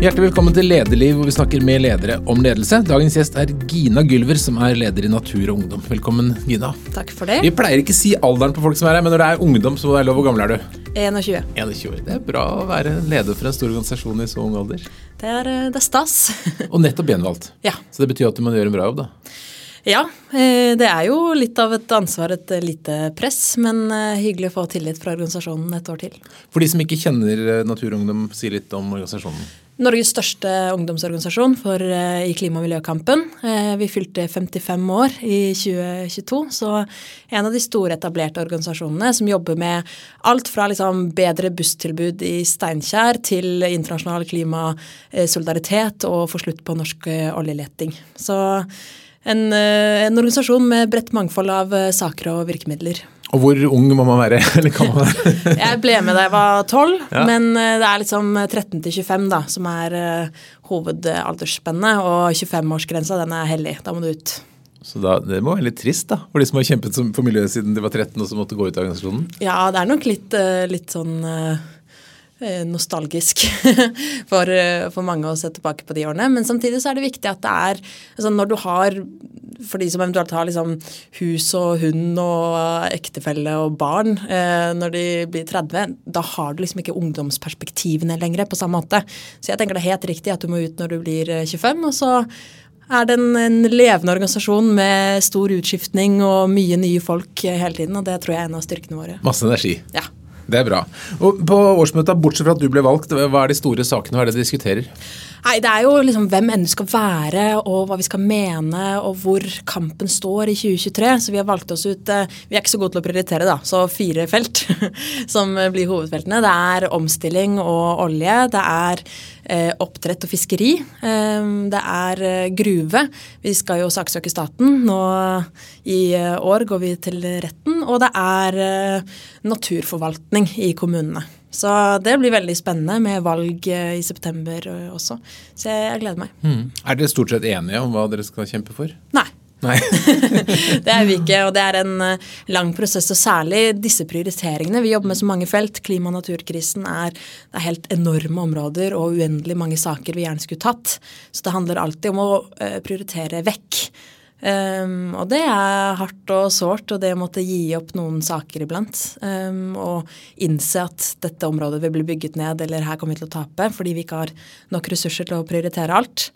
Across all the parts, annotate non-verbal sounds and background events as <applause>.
Hjertelig velkommen til Lederliv, hvor vi snakker med ledere om ledelse. Dagens gjest er Gina Gylver, som er leder i Natur og Ungdom. Velkommen, Gina. Takk for det. Vi pleier ikke å si alderen på folk som er her, men når det er ungdom, så må det være lov. Hvor gammel er du? 21. 21. Det er bra å være leder for en stor organisasjon i så ung alder. Det er, eh, det er stas. <laughs> Og nettopp gjenvalgt. Ja. Så det betyr at du må gjøre en bra jobb, da. Ja, eh, det er jo litt av et ansvar, et lite press, men eh, hyggelig å få tillit fra organisasjonen et år til. For de som ikke kjenner Natur og Ungdom, si litt om organisasjonen. Norges største ungdomsorganisasjon for, uh, i klima- og miljøkampen. Uh, vi fylte 55 år i 2022, så en av de store etablerte organisasjonene som jobber med alt fra liksom, bedre busstilbud i Steinkjer til internasjonal klimasolidaritet og få slutt på norsk oljeleting. Så en, en organisasjon med bredt mangfold av saker og virkemidler. Og hvor ung må man være? <laughs> eller kan man være? <laughs> jeg ble med da jeg var 12, ja. men eh, det er liksom 13 til 25 da, som er uh, hovedaldersspennet. Og 25-årsgrensa, den er hellig. Da må du ut. Så da, Det må være litt trist da, for de som har kjempet for miljøet siden de var 13 og så måtte gå ut av organisasjonen? Ja, det er nok litt, litt sånn nostalgisk <laughs> for, for, mange å se tilbake på de årene. Men samtidig så er det viktig at det er altså Når du har for de som eventuelt har liksom hus og hund og ektefelle og barn eh, når de blir 30, da har du liksom ikke ungdomsperspektivene lenger på samme måte. Så jeg tenker det er helt riktig at du må ut når du blir 25, eh, og så er det en, en levende organisasjon med stor utskiftning og mye nye folk hele tiden, og det tror jeg er en av styrkene våre. Masse energi. Ja. Det er bra. Og På årsmøtet, bortsett fra at du ble valgt, hva er de store sakene, hva er det dere diskuterer? Nei, Det er jo liksom hvem du skal være, og hva vi skal mene, og hvor kampen står i 2023. Så vi har valgt oss ut eh, Vi er ikke så gode til å prioritere, da, så fire felt <laughs> som blir hovedfeltene. Det er omstilling og olje. Det er oppdrett og fiskeri. Eh, det er eh, gruve. Vi skal jo saksøke staten. Nå i eh, år går vi til retten. Og det er eh, naturforvaltning i kommunene. Så det blir veldig spennende med valg eh, i september også. Så jeg, gleder meg. Mm. Er dere stort sett enige om hva dere skal kjempe for? Nei. Nei. <laughs> det er vi ikke, og det er en eh, lang prosess. Og særlig disse prioriteringene. Vi jobber med så mange felt. Klima- og naturkrisen er, er, helt enorme områder og uendelig mange saker vi gjerne skulle tatt. Så det handler alltid om å eh, prioritere vekk. Um, og det er hardt og sårt, og det måtte gi opp noen saker iblant. Um, og innse at dette området vil bli bygget ned, eller her kommer vi til å tape, fordi vi ikke har nok ressurser til å prioritere alt.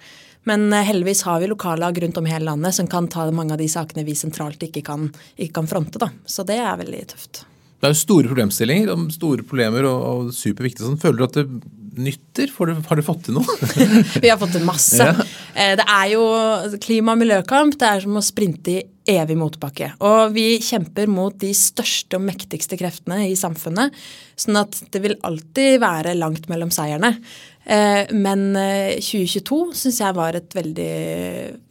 Men uh, heldigvis har vi lokallag rundt om i hele landet som kan ta mange av de sakene vi sentralt ikke kan, ikke kan fronte. Da. Så det er veldig tøft. Det er jo store problemstillinger, store problemer og, og superviktige. Sånn. Føler du at det nytter? har du fått til noe? <laughs> vi har fått til masse. Ja. Eh, det er jo klima- og miljøkamp. Det er som å sprinte i evig motbakke. Og vi kjemper mot de største og mektigste kreftene i samfunnet. Sånn at det vil alltid være langt mellom seierne. Eh, men 2022 eh, syns jeg var et veldig,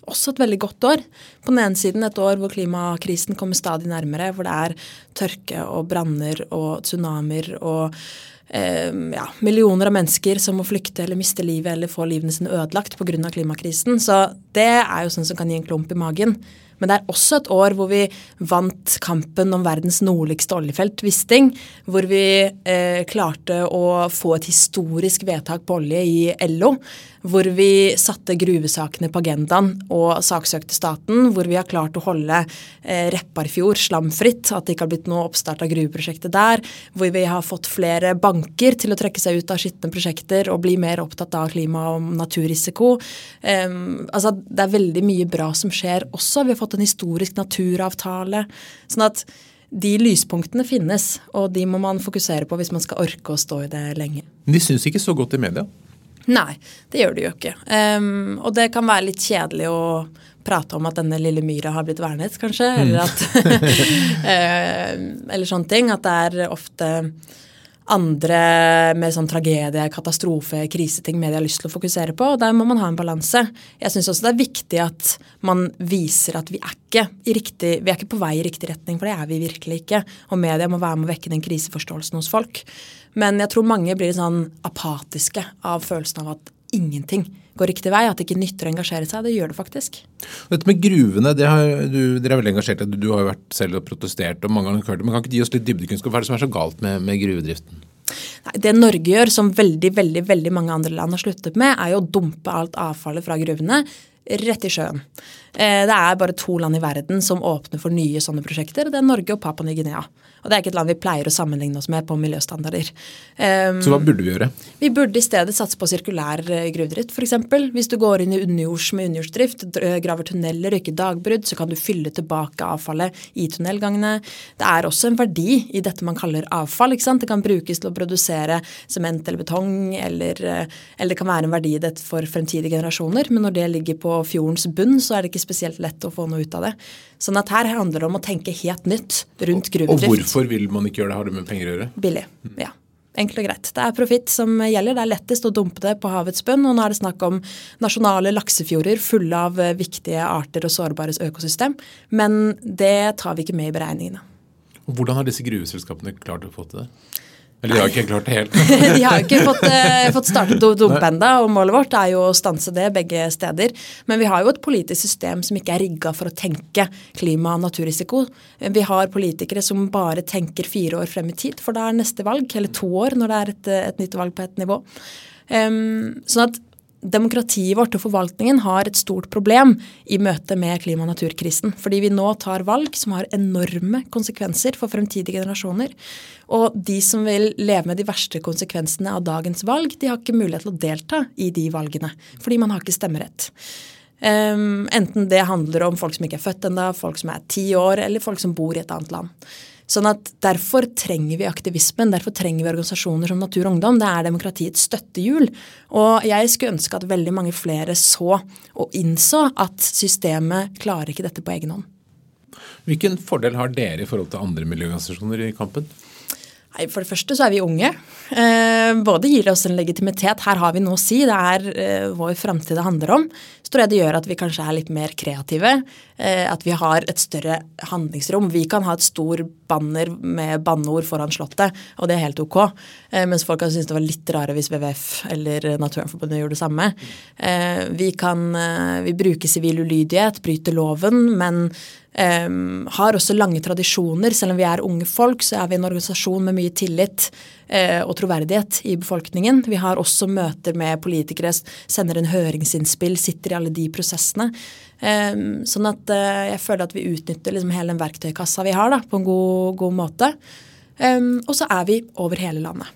også et veldig godt år. På den ene siden et år hvor klimakrisen kommer stadig nærmere, hvor det er tørke og branner og tsunamier og Ehm, ja, millioner av mennesker som må flykte eller miste livet eller få livene sine ødelagt pga. klimakrisen. Så det er jo sånn som kan gi en klump i magen. Men det er også et år hvor vi vant kampen om verdens nordligste oljefelt, Wisting. Hvor vi eh, klarte å få et historisk vedtak på olje i LO. Hvor vi satte gruvesakene på agendaen og saksøkte staten. Hvor vi har klart å holde eh, Repparfjord slamfritt, at det ikke har blitt noe oppstart av gruveprosjektet der. Hvor vi har fått flere banker til å trekke seg ut av skitne prosjekter og bli mer opptatt av klima- og naturrisiko. Eh, altså, det er veldig mye bra som skjer også. Vi har fått en historisk naturavtale. Sånn at de lyspunktene finnes, og de må man fokusere på hvis man skal orke å stå i det lenge. De syns ikke så godt i media? Nei, det gjør det jo ikke. Um, og det kan være litt kjedelig å prate om at denne lille myra har blitt vernet, kanskje. Mm. Eller at uh, <laughs> Eller sånne ting. At det er ofte andre med sånn tragedie, katastrofe, kriseting media har lyst til å fokusere på. og Der må man ha en balanse. Jeg syns også det er viktig at man viser at vi er, ikke riktig, vi er ikke på vei i riktig retning, for det er vi virkelig ikke. Og media må være med å vekke den kriseforståelsen hos folk. Men jeg tror mange blir sånn apatiske av følelsen av at ingenting går riktig vei, at det ikke nytter å engasjere seg. Det gjør det faktisk. Dette med gruvene, det har, du, dere er veldig engasjert i. Du har jo vært selv og protestert og mange ganger hørt det. Men kan ikke gi oss litt dybdekunnskap? Hva er det som er så galt med, med gruvedriften? Nei, Det Norge gjør, som veldig veldig, veldig mange andre land har sluttet med, er jo å dumpe alt avfallet fra gruvene rett i sjøen. Eh, Det er bare to land i verden som åpner for nye sånne prosjekter. Det er Norge og Papua Ny-Guinea. Og det er ikke et land vi pleier å sammenligne oss med på miljøstandarder. Um, Så hva burde vi gjøre? Vi burde i stedet satse på sirkulær eh, gruvedrift, f.eks. Hvis du går inn i underjords med underjordsdrift, graver tunneler og ikke dagbrudd, så kan du fylle tilbake avfallet i tunnelgangene. Det er også en verdi i dette man kaller avfall. ikke sant? Det kan brukes til å produsere sement eller betong, eller, eh, eller det kan være en verdi i det for fremtidige generasjoner. Men når det ligger på fjordens bunn, så er det ikke spesielt lett å få noe ut av det. Sånn at her handler det om å tenke helt nytt rundt gruvedrift. Og hvorfor vil man ikke gjøre det? Har det med penger å gjøre? billig. Ja. Enkelt og greit. Det er profitt som gjelder. Det er lettest å dumpe det på havets bunn. Og nå er det snakk om nasjonale laksefjorder fulle av eh, viktige arter og sårbare økosystem. Men det tar vi ikke med i beregningene. Hvordan har disse gruveselskapene klart å få til det? Eller de har ikke klart det helt. <laughs> De har ikke fått, eh, fått startet dumpe ennå, og målet vårt er jo å stanse det begge steder. Men vi har jo et politisk system som ikke er rigga for å tenke klima- og naturrisiko. Vi har politikere som bare tenker fire år frem i tid, for da er neste valg, eller to år når det er et, et nytt valg på et nivå. Um, sånn at demokratiet vårt og forvaltningen har et stort problem i møte med klima- og naturkrisen. Fordi vi nå tar valg som har enorme konsekvenser for fremtidige generasjoner. Og de som vil leve med de verste konsekvensene av dagens valg, de har ikke mulighet til å delta i de valgene. Fordi man har ikke stemmerett. Um, enten det handler om folk som ikke er født ennå, folk som er ti år, eller folk som bor i et annet land. Sånn at Derfor trenger vi aktivismen, derfor trenger vi organisasjoner som Natur og Ungdom. Det er demokratiets støttehjul. Og jeg skulle ønske at veldig mange flere så og innså at systemet klarer ikke dette på egen hånd. Hvilken fordel har dere i forhold til andre miljøorganisasjoner i kampen? Nei, For det første så er vi unge. Eh, både gir det oss en legitimitet. Her har vi noe å si. Det er eh, vår framtid det handler om. Så tror jeg det gjør at vi kanskje er litt mer kreative. Eh, at vi har et større handlingsrom. Vi kan ha et stor banner med banneord foran Slottet, og det er helt ok. Eh, mens folk hadde syntes det var litt rare hvis WWF eller Naturvernforbundet gjorde det samme. Eh, vi kan vi bruker sivil ulydighet, bryter loven, men har også lange tradisjoner. Selv om vi er unge folk, så er vi en organisasjon med mye tillit og troverdighet i befolkningen. Vi har også møter med politikere, sender en høringsinnspill, sitter i alle de prosessene. Sånn at uh, jeg føler at vi utnytter liksom hele den verktøykassa vi har, da, på en god, god måte. Um, og så er vi over hele landet.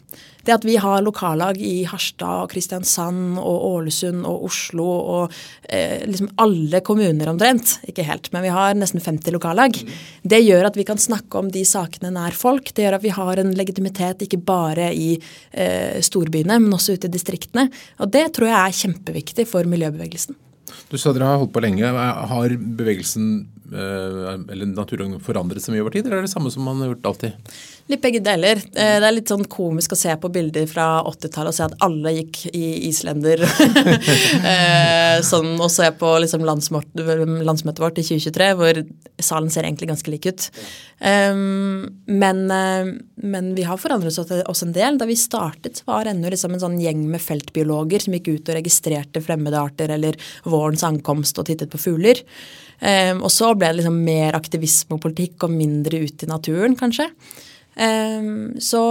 Det at vi har lokallag i Harstad og Kristiansand og Ålesund og Oslo og eh, liksom alle kommuner omtrent, ikke helt, men vi har nesten 50 lokallag, det gjør at vi kan snakke om de sakene nær folk. Det gjør at vi har en legitimitet ikke bare i eh, storbyene, men også ute i distriktene. Og det tror jeg er kjempeviktig for miljøbevegelsen. Du sa dere har holdt på lenge. Har bevegelsen eller naturen forandret seg mye over tid, eller er det det samme som man har gjort alltid? Litt begge deler. Det er litt sånn komisk å se på bilder fra 80-tallet og se at alle gikk i islender. <laughs> sånn, og se på liksom landsmøtet vårt i 2023, hvor salen ser egentlig ganske lik ut. Men, men vi har forandret oss en del. Da vi startet, var ennå liksom en sånn gjeng med feltbiologer som gikk ut og registrerte fremmede arter eller vårens ankomst og tittet på fugler. Og så ble det liksom mer aktivisme og politikk og mindre ut i naturen, kanskje. Um, så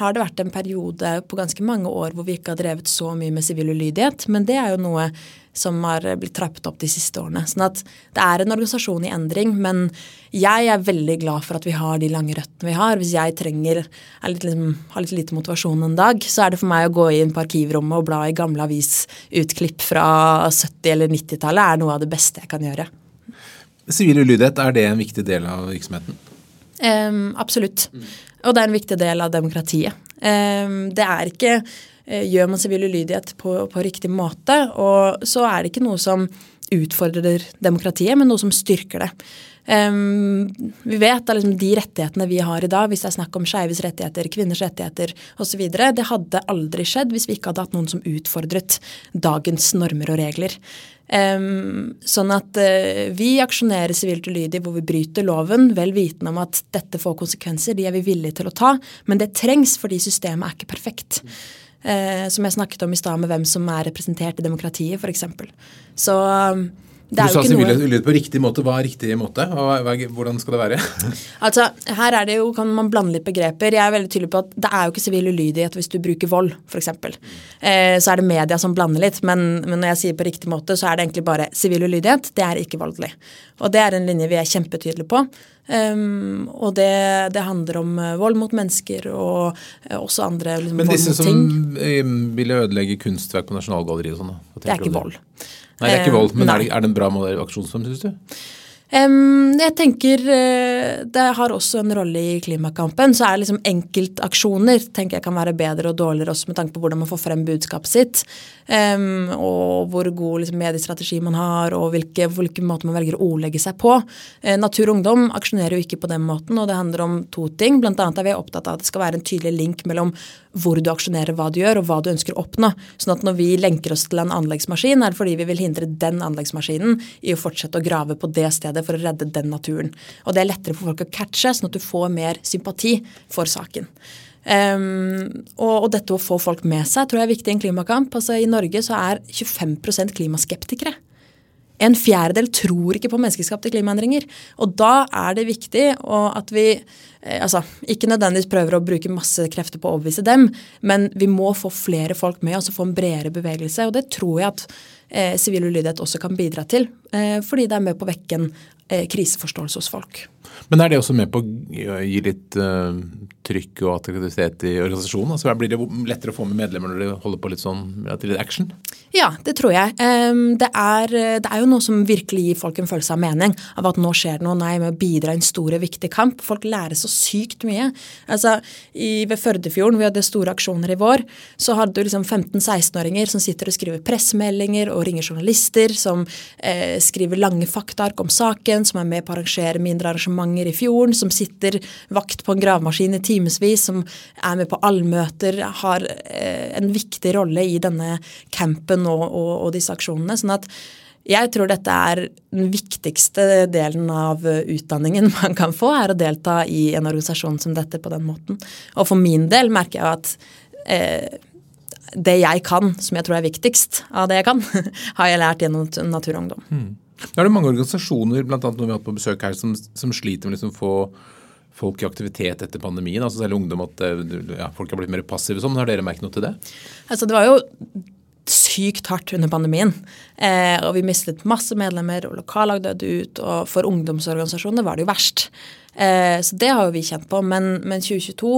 har det vært en periode på ganske mange år hvor vi ikke har drevet så mye med sivil ulydighet, men det er jo noe som har blitt trappet opp de siste årene. Sånn at det er en organisasjon i endring, men jeg er veldig glad for at vi har de lange røttene vi har. Hvis jeg trenger litt, liksom, har litt lite motivasjon en dag, så er det for meg å gå inn på arkivrommet og bla i gamle avisutklipp fra 70- eller 90-tallet er noe av det beste jeg kan gjøre. Sivil ulydighet, er det en viktig del av virksomheten? Um, absolutt. Mm. Og det er en viktig del av demokratiet. Um, det er ikke uh, Gjør man sivil ulydighet på, på, riktig måte, og så er det ikke noe som utfordrer demokratiet, men noe som styrker det. Um, vi vet at liksom, de rettighetene vi har i dag, hvis det er snakk om skeives rettigheter, kvinners rettigheter osv., det hadde aldri skjedd hvis vi ikke hadde hatt noen som utfordret dagens normer og regler. Um, sånn at uh, vi aksjonerer sivilt ulydig hvor vi bryter loven, vel vitende om at dette får konsekvenser. De er vi villige til å ta, men det trengs fordi systemet er ikke perfekt. Uh, som jeg snakket om i stad med hvem som er representert i demokratiet, f.eks. Så um, du sa sivil ulydighet på riktig måte. Hva er riktig måte? Hvordan skal det være? <laughs> altså, Her er det jo, kan man blande litt begreper. Jeg er veldig tydelig på at det er jo ikke sivil ulydighet hvis du bruker vold, f.eks. Eh, så er det media som blander litt, men, men, når jeg sier på riktig måte, så er det egentlig bare sivil ulydighet. Det er ikke voldelig. Og det er en linje vi er kjempetydelige på. Um, og det, det, handler om uh, vold mot mennesker og uh, også andre liksom, Men disse som uh, ville ødelegge kunstverk på Nasjonalgalleriet og sånn, Det er ikke vold. Nei, det er ikke vold, men er det, er det en bra aksjonsform, syns du? Jeg tenker uh, det har også en rolle i klimakampen. Så er det liksom enkeltaksjoner tenker jeg kan være bedre og dårligere også med tanke på hvordan man får frem budskapet sitt. Og hvor god liksom, mediestrategi man har, og hvilke, hvilke måter man velger å ordlegge seg på. Uh, Natur og Ungdom aksjonerer jo ikke på den måten, og det handler om to ting. Blant annet er vi opptatt av at det skal være en tydelig link mellom hvor du aksjonerer, hva du gjør, og hva du ønsker å oppnå. Sånn at når vi lenker oss til en anleggsmaskin, er det fordi vi vil hindre den anleggsmaskinen i å fortsette å grave på det stedet for å redde den naturen. Og det er lettere for folk å catche, sånn at du får mer sympati for saken. Um, og, og, dette å få folk med seg tror jeg er viktig i en klimakamp. Altså I Norge så er 25% klimaskeptikere. En fjerdedel tror ikke på menneskeskapte klimaendringer. Og da er det viktig at vi eh, altså, ikke nødvendigvis prøver å bruke masse krefter på å overbevise dem, men vi må få flere folk med oss og få en bredere bevegelse. Og det tror jeg at eh, sivil eh, ulydighet også kan bidra til, eh, fordi det er med på å vekke en eh, kriseforståelse hos folk. Men er det også med på å gi litt uh, trykk og attraktivitet i organisasjonen? Altså Blir det lettere å få med medlemmer når de holder på litt sånn til litt action? Ja, det tror jeg. Det, er, det, er, jo noe som virkelig gir folk en følelse av mening. Av at nå skjer det noe. Nei, med å bidra i en stor og viktig kamp. Folk lærer så sykt mye. Altså, i, Ved Førdefjorden, vi hadde store aksjoner i vår, så hadde du liksom 15-16-åringer som sitter og skriver pressemeldinger og ringer journalister, som eh, skriver lange faktaark om saken, som er med på å arrangere mindre arrangementer i fjorden, som sitter vakt på en gravemaskin i timevis, som er med på allmøter, har eh, en viktig rolle i denne campen og, og, og disse aksjonene. sånn at jeg tror dette er den viktigste delen av utdanningen <laughs> man kan få, er å delta i en organisasjon som dette på den måten. Og for min del merker jeg at eh, det jeg kan, som jeg tror er viktigst av det jeg kan, <laughs> har jeg lært gjennom Natur og Ungdom. Mm. Da er det mange organisasjoner blant annet når vi har hatt på besøk her, som, som sliter med liksom å få folk i aktivitet etter pandemien? altså Selv ungdom at eh, ja, folk har blitt mer passive sånn. Har dere merket noe til det? Altså Det var jo sykt hardt under pandemien. Eh, og vi mistet masse medlemmer, og lokallag døde ut. Og for ungdomsorganisasjonene var det jo verst. Eh, så det har jo vi kjent på. Men, men 2022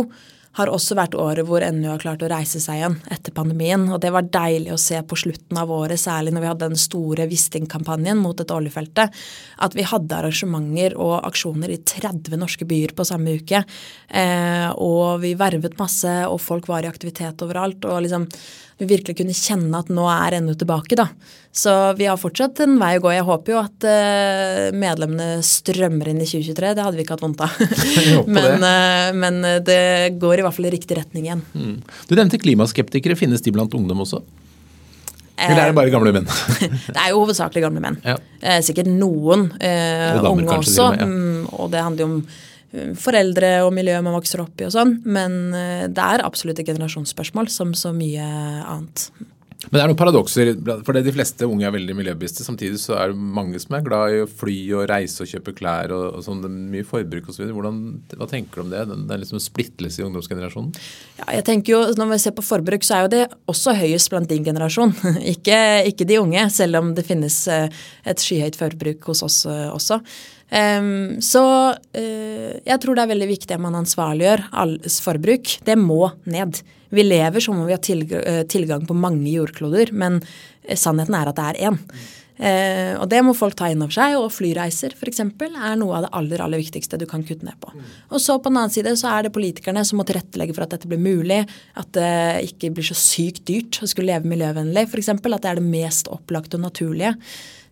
har også vært året hvor NU har klart å reise seg igjen etter pandemien. Og det var deilig å se på slutten av året, særlig når vi hadde den store Wisting-kampanjen mot dette oljefeltet, at vi hadde arrangementer og aksjoner i 30 norske byer på samme uke. Eh, og vi vervet masse, og folk var i aktivitet overalt. og liksom vi virkelig kunne kjenne at nå er NU tilbake. da. Så vi har fortsatt en vei å gå. Jeg håper jo at uh, medlemmene strømmer inn i 2023. Det hadde vi ikke hatt vondt av. <laughs> <laughs> men, uh, men, det går i hvert fall i riktig retning igjen. Mm. Du nevnte klimaskeptikere. Finnes de blant ungdom også? Eller er det bare gamle menn? <laughs> det er jo hovedsakelig gamle menn. Ja. Sikkert noen uh, unge også. Med, ja. Mm, og det handler jo om foreldre og miljø man vokser opp i og sånn. Men eh, det er absolutt et generasjonsspørsmål som så mye annet. Men det er noen paradokser. for De fleste unge er veldig miljøbevisste. Samtidig så er det mange som er glad i å fly og reise og kjøpe klær og, og sånn. Er mye forbruk osv. Hva tenker du om det? Den, den liksom splittelse i ungdomsgenerasjonen? Ja, jeg tenker jo, Når vi ser på forbruk, så er jo det også høyest blant din generasjon. <laughs> ikke, ikke de unge, selv om det finnes eh, et skyhøyt forbruk hos oss eh, også. Um, så uh, jeg tror det er veldig viktig at man ansvarliggjør alles forbruk. Det må ned. Vi lever som om vi har uh, tilgang på mange jordkloder, men uh, sannheten er at det er én. og det må folk ta inn over seg, og flyreiser f.eks. er noe av det aller aller viktigste du kan kutte ned på. Og så på den annen side så er det politikerne som må tilrettelegge for at dette blir mulig, at det ikke blir så sykt dyrt å skulle leve miljøvennlig f.eks. At det er det mest opplagte og naturlige.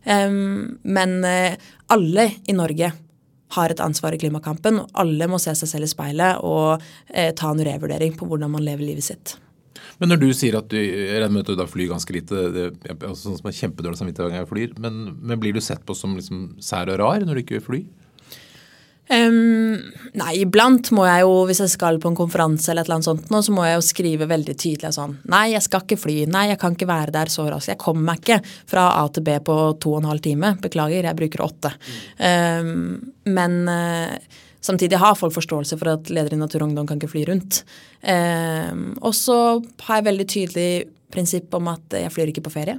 Eh, men alle i Norge har et ansvar i klimakampen. og Alle må se seg selv i speilet og eh, ta en revurdering på hvordan man lever livet sitt. Men når du sier at du at du da flyr ganske lite, det, er sånn som er kjempedårlig samvittighet gang jeg flyr, men, men, blir du sett på som liksom sær og rar når du ikke vil fly? Um, nei, iblant må jeg jo, hvis jeg skal på en konferanse eller et eller annet sånt, nå, så må jeg jo skrive veldig tydelig sånn Nei, jeg skal ikke fly. Nei, jeg kan ikke være der så raskt. Jeg kommer meg ikke fra A til B på to og en halv time. Beklager, jeg bruker åtte. Um, men uh, samtidig har folk forståelse for at ledere i Natur og Ungdom kan ikke fly rundt. Um, og så har jeg veldig tydelig prinsipp om at jeg flyr ikke på ferie.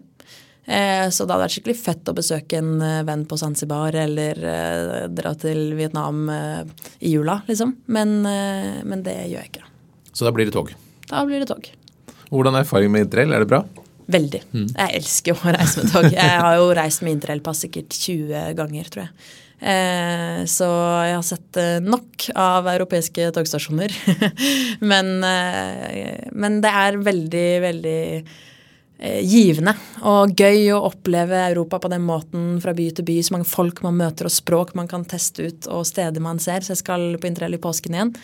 Eh, så det hadde vært skikkelig fett å besøke en eh, venn på Zanzibar eller eh, dra til Vietnam i jula, liksom. Men, men, det gjør jeg ikke. Så da blir det tog? Da blir det tog. Hvordan er erfaringen med interrail? Er det bra? Veldig. Mm. Jeg elsker å reise med tog. Jeg har jo reist med interrailpass sikkert 20 ganger, tror jeg. så jeg har sett nok av europeiske togstasjoner. <laughs> men, men det er veldig, veldig givende og gøy å oppleve Europa på den måten fra by til by. Så mange folk man møter og språk man kan teste ut og steder man ser. Så jeg skal på interrail i påsken igjen,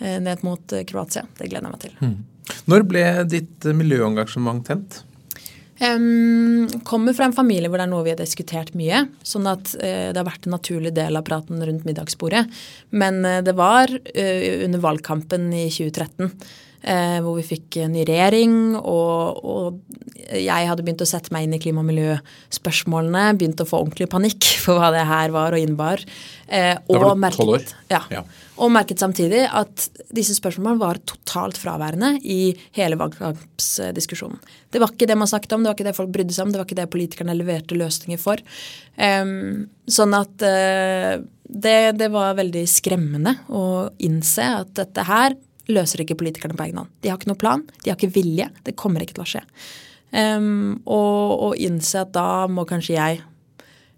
eh, ned mot eh, Kroatia. Det gleder jeg meg til. Mm. Når ble ditt miljøengasjement tent? Um, kommer fra en familie hvor det er noe vi har diskutert mye. Sånn at uh, det har vært en naturlig del av praten rundt middagsbordet. Men uh, det var uh, under valgkampen i 2013 eh, hvor vi fikk ny regjering. Og, og, jeg hadde begynt å sette meg inn i klima- og miljøspørsmålene. Begynt å få ordentlig panikk <laughs> for hva det her var og innebar. Eh, da var du tolv år? Ja, ja. Og merket samtidig at disse spørsmålene var totalt fraværende i hele valgkampsdiskusjonen. Det var ikke det man snakket om, det var ikke det folk brydde seg om, det var ikke det politikerne leverte løsninger for. Um, sånn at uh, det, det, var veldig skremmende å innse at dette her løser ikke politikerne på egen hånd. De har ikke noe plan, de har ikke vilje. Det kommer ikke til å skje. Um, og, og innse at da må kanskje jeg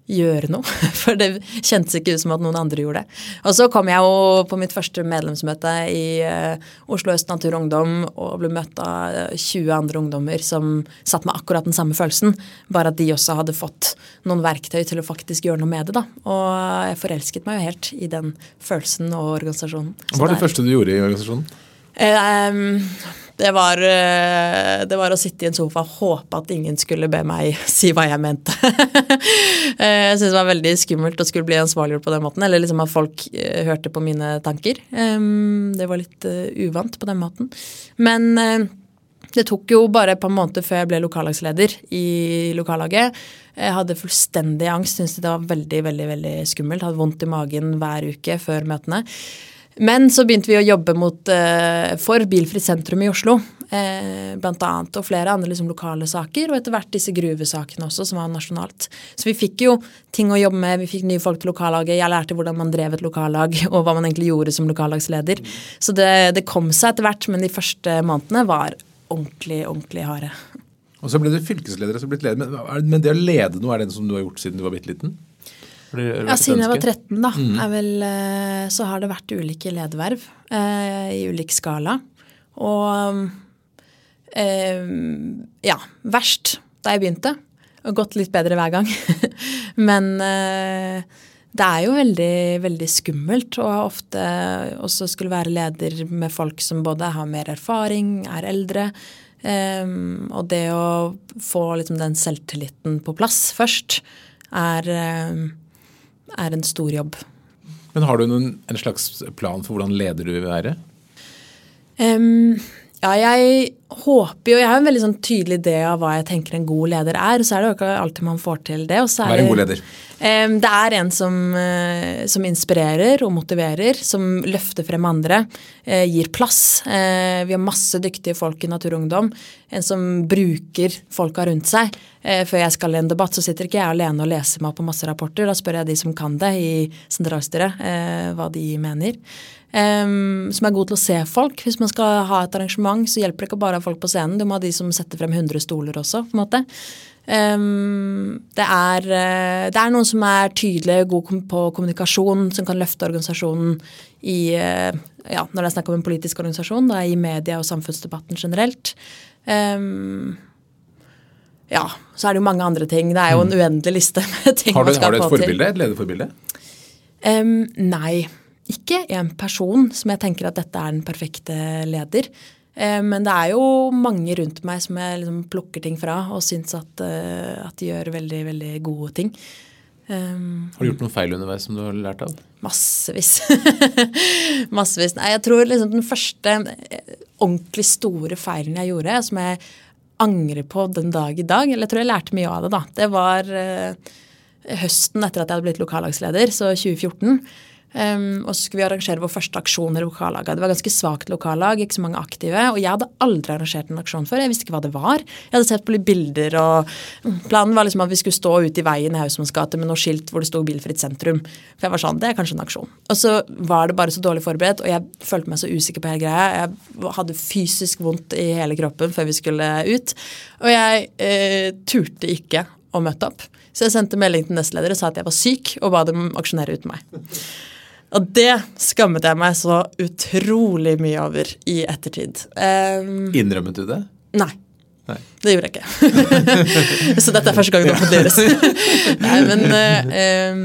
gjøre noe. <laughs> For det kjentes ikke ut som at noen andre gjorde det. Og så kom jeg jo på mitt første medlemsmøte i uh, Oslo Øst Natur og Ungdom og ble møtt av 20 andre ungdommer som satt med akkurat den samme følelsen, bare at de også hadde fått noen verktøy til å faktisk gjøre noe med det. da. Og jeg forelsket meg jo helt i den følelsen og organisasjonen. Hva var det, det første du gjorde i organisasjonen? Um, det var, eh, det var, å sitte i en sofa og håpe at ingen skulle be meg <laughs> si hva jeg mente. <laughs> Eh, jeg syntes det var veldig skummelt å skulle bli ansvarliggjort på den måten. Eller liksom at folk eh, hørte på mine tanker. Det var litt uvant på den måten. Men det tok jo bare et par måneder før jeg ble lokallagsleder i lokallaget. Jeg hadde fullstendig angst, syntes det var veldig, veldig, veldig skummelt. Hadde vondt i magen hver uke før møtene. Men så begynte vi å jobbe mot, uh, for Bilfritt sentrum i Oslo. Uh, blant annet, og flere andre liksom, lokale saker. Og etter hvert disse gruvesakene også, som var nasjonalt. Så vi fikk jo ting å jobbe med. Vi fikk nye folk til lokallaget. Jeg lærte hvordan man drev et lokallag, <laughs> og hva man egentlig gjorde som lokallagsleder. Så det, det kom seg etter hvert, men de første månedene var ordentlig, ordentlig harde. Og så ble du fylkesleder og så blitt leder. Men det å lede noe, er det som du har gjort siden du var bitte liten? Ja, Siden jeg var 13, da, mm. vel, eh, så har det vært ulike lederverv eh, i ulik skala. Og eh, ja, verst da jeg begynte. Og gått litt bedre hver gang. <laughs> Men eh, det er jo veldig, veldig skummelt å ofte også skulle være leder med folk som både har mer erfaring, er eldre. Um, og det å få liksom den selvtilliten på plass først er um, er en stor jobb. Men har du noen, en slags plan for hvordan leder du vil være? Um, ja, jeg håper jo Jeg har en veldig sånn tydelig idé av hva jeg tenker en god leder er. Så er det jo ikke alltid man får til det. Hva er en god leder? Det er en som, uh, som, inspirerer og motiverer, som løfter frem andre, uh, gir plass. Uh, vi har masse dyktige folk i Natur og Ungdom. En som bruker folka rundt seg. Før jeg skal i en debatt, så sitter ikke jeg alene og leser meg opp på masse rapporter. Da spør jeg de som kan det i sentralstyret, hva de mener. Um, som er god til å se folk. Hvis man skal ha et arrangement, så hjelper det ikke bare å folk på scenen. Du må ha de som setter frem 100 stoler også. på en måte. Um, det, er, uh, det, er, noen som er tydelige gode på kommunikasjon, som kan løfte organisasjonen i uh, ja, Når det er snakk om en politisk organisasjon, da, i media og samfunnsdebatten generelt. Um, ja, så er det jo mange andre ting. Det er jo en mm. uendelig liste med <laughs> ting har du, man skal få til. Har du et forbilde? Et lederforbilde? Um, nei ikke en person som jeg tenker at dette er den perfekte leder. Eh, men det er jo mange rundt meg som jeg liksom plukker ting fra og syns at, eh, at, de gjør veldig, veldig gode ting. Um, har du gjort noen feil underveis som du har lært av? Massevis. <laughs> massevis. Nei, jeg tror liksom den første ordentlig store feilen jeg gjorde, som jeg angrer på den dag i dag, eller jeg tror jeg lærte mye av det, da, det var uh, høsten etter at jeg hadde blitt lokallagsleder, så 2014. Um, og så skulle vi arrangere vår første aksjon i lokallaget. Det var ganske svakt lokallag, ikke så mange aktive. Og jeg hadde aldri arrangert en aksjon før. Jeg visste ikke hva det var. Jeg hadde sett på litt bilder, og planen var liksom at vi skulle stå ute i veien i Hausmanns gate med noe skilt hvor det sto 'Bilfritt sentrum'. For jeg var sånn, det er kanskje en aksjon. Og så var det bare så dårlig forberedt, og jeg følte meg så usikker på hele greia. Jeg hadde fysisk vondt i hele kroppen før vi skulle ut. Og jeg eh, turte ikke å møte opp. Så jeg sendte melding til nestleder og sa at jeg var syk, og ba dem aksjonere uten meg. Og det skammet jeg meg så utrolig mye over i ettertid. Um, Innrømmet du det? Nei. nei. Det gjorde jeg ikke. <laughs> så dette er første gang det offentliggjøres. <laughs> nei, men uh, um,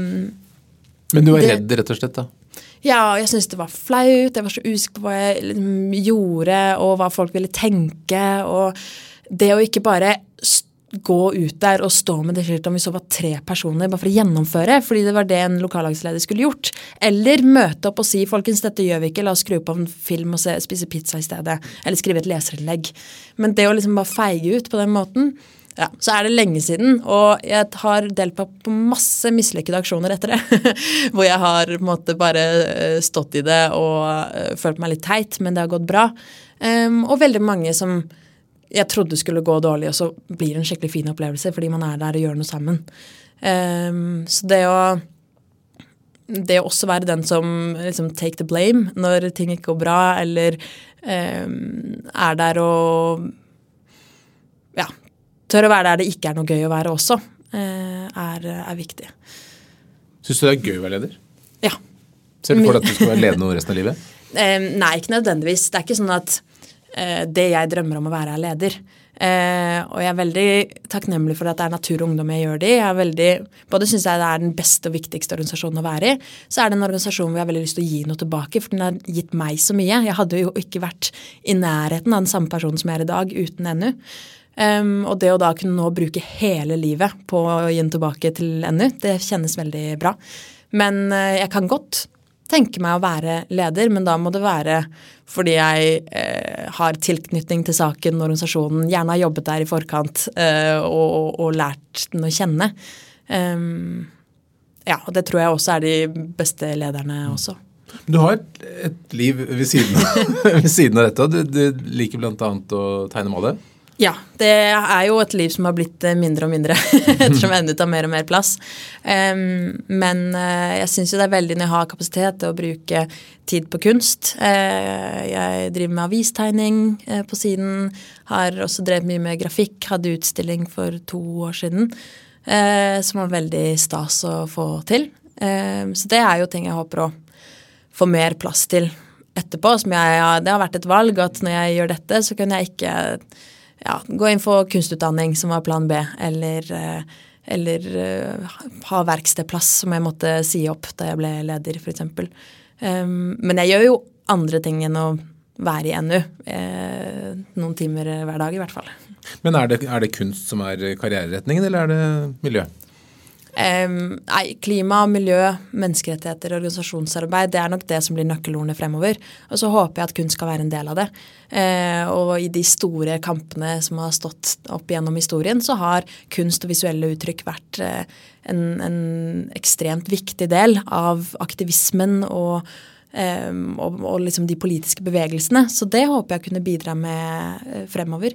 Men du var det, redd, rett og slett? da? Ja, jeg syntes det var flaut. Jeg var så usikker på hva jeg liksom, gjorde, og hva folk ville tenke. Og det å ikke bare stå gå ut der og stå med det skiltet om vi så var tre personer, bare for å gjennomføre, fordi det var det en lokallagsleder skulle gjort. Eller møte opp og si folkens, dette gjør vi ikke, la oss skru på en film og se, spise pizza i stedet. Eller skrive et leserinnlegg. Men det å liksom bare feige ut på den måten ja, Så er det lenge siden, og jeg har deltatt på masse mislykkede aksjoner etter det. <laughs> hvor jeg har på en måte bare eh, stått i det og uh, følt meg litt teit, men det har gått bra. Um, og veldig mange som jeg trodde skulle gå dårlig, og så blir det en skikkelig fin opplevelse fordi man er der og gjør noe sammen. Um, så det å det å også være den som liksom take the blame når ting ikke går bra, eller um, er der og ja, tør å være der det ikke er noe gøy å være også, uh, er, er, viktig. Syns du det er gøy å være leder? Ja. Ser du for deg at du skal være <laughs> ledende resten av livet? Um, nei, ikke nødvendigvis. Det er ikke sånn at det jeg drømmer om å være, er leder. Eh, og jeg er veldig takknemlig for at det er Natur og Ungdom jeg gjør det i. Både syns jeg det er den beste og viktigste organisasjonen å være i, så er det en organisasjon hvor jeg har veldig lyst til å gi noe tilbake, for den har gitt meg så mye. Jeg hadde jo ikke vært i nærheten av den samme personen som jeg er i dag, uten NU. Um, og det å da kunne nå bruke hele livet på å gi den tilbake til NU, det kjennes veldig bra. Men uh, jeg kan godt tenke meg å være leder, men da må det være fordi jeg eh, har tilknytning til saken, organisasjonen, gjerne har jobbet der i forkant eh, og, og, lært den å kjenne. Um, ja, og det tror jeg også er de beste lederne også. Du har et liv ved siden av, <laughs> ved siden av dette. Du, du liker bl.a. å tegne male? Ja, det er jo et liv som har blitt eh, mindre og mindre <laughs> ettersom enda tar mer og mer plass. Um, men uh, jeg syns jo det er veldig når jeg har kapasitet til å bruke tid på kunst. Uh, jeg driver med avistegning uh, på siden. Har også drevet mye med grafikk. Hadde utstilling for to år siden som var veldig stas å få til. så det er jo ting jeg håper å få mer plass til etterpå. Som jeg, det har vært et valg at når jeg gjør dette, så kan jeg ikke ja, gå inn for kunstutdanning, som var plan B, eller, eh, eller uh, ha verkstedplass, som jeg måtte si opp da jeg ble leder, f.eks. Um, men jeg gjør jo andre ting enn å være i NU. Eh, noen timer hver dag, i hvert fall. Men er det, er det kunst som er karriereretningen, eller er det miljø? Nei, klima, miljø, menneskerettigheter, organisasjonsarbeid, det er nok det som blir nøkkelordene fremover. Og så håper jeg at kunst skal være en del av det. Uh, og i de store kampene som har stått opp gjennom historien, så har kunst og visuelle uttrykk vært uh, en, en, ekstremt viktig del av aktivismen og, um, og, og liksom de politiske bevegelsene. Så det håper jeg kunne bidra med uh, fremover.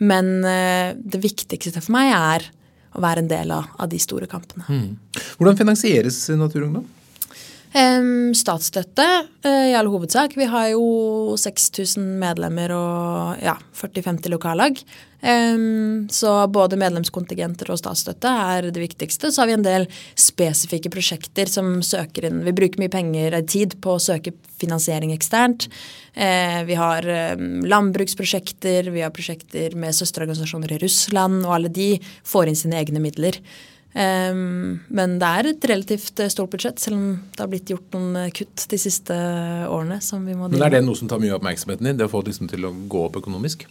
Men det viktigste for meg er å være en del av, av de store kampene. Mm. Hvordan finansieres Naturungdom? Statsstøtte uh, i all hovedsak. Vi har jo 6000 medlemmer og ja, 40-50 lokallag. Så både medlemskontingenter og statsstøtte er det viktigste. Så har vi en del spesifikke prosjekter som søker inn Vi bruker mye penger og tid på å søke finansiering eksternt. Uh, vi har landbruksprosjekter, vi har prosjekter med søsterorganisasjoner i Russland, og alle de får inn sine egne midler. Um, men det er et relativt eh, stort budsjett, selv om det har blitt gjort noen eh, kutt de siste årene. som vi må Men Er det noe som tar mye av oppmerksomheten din, det å få liksom til å gå opp økonomisk?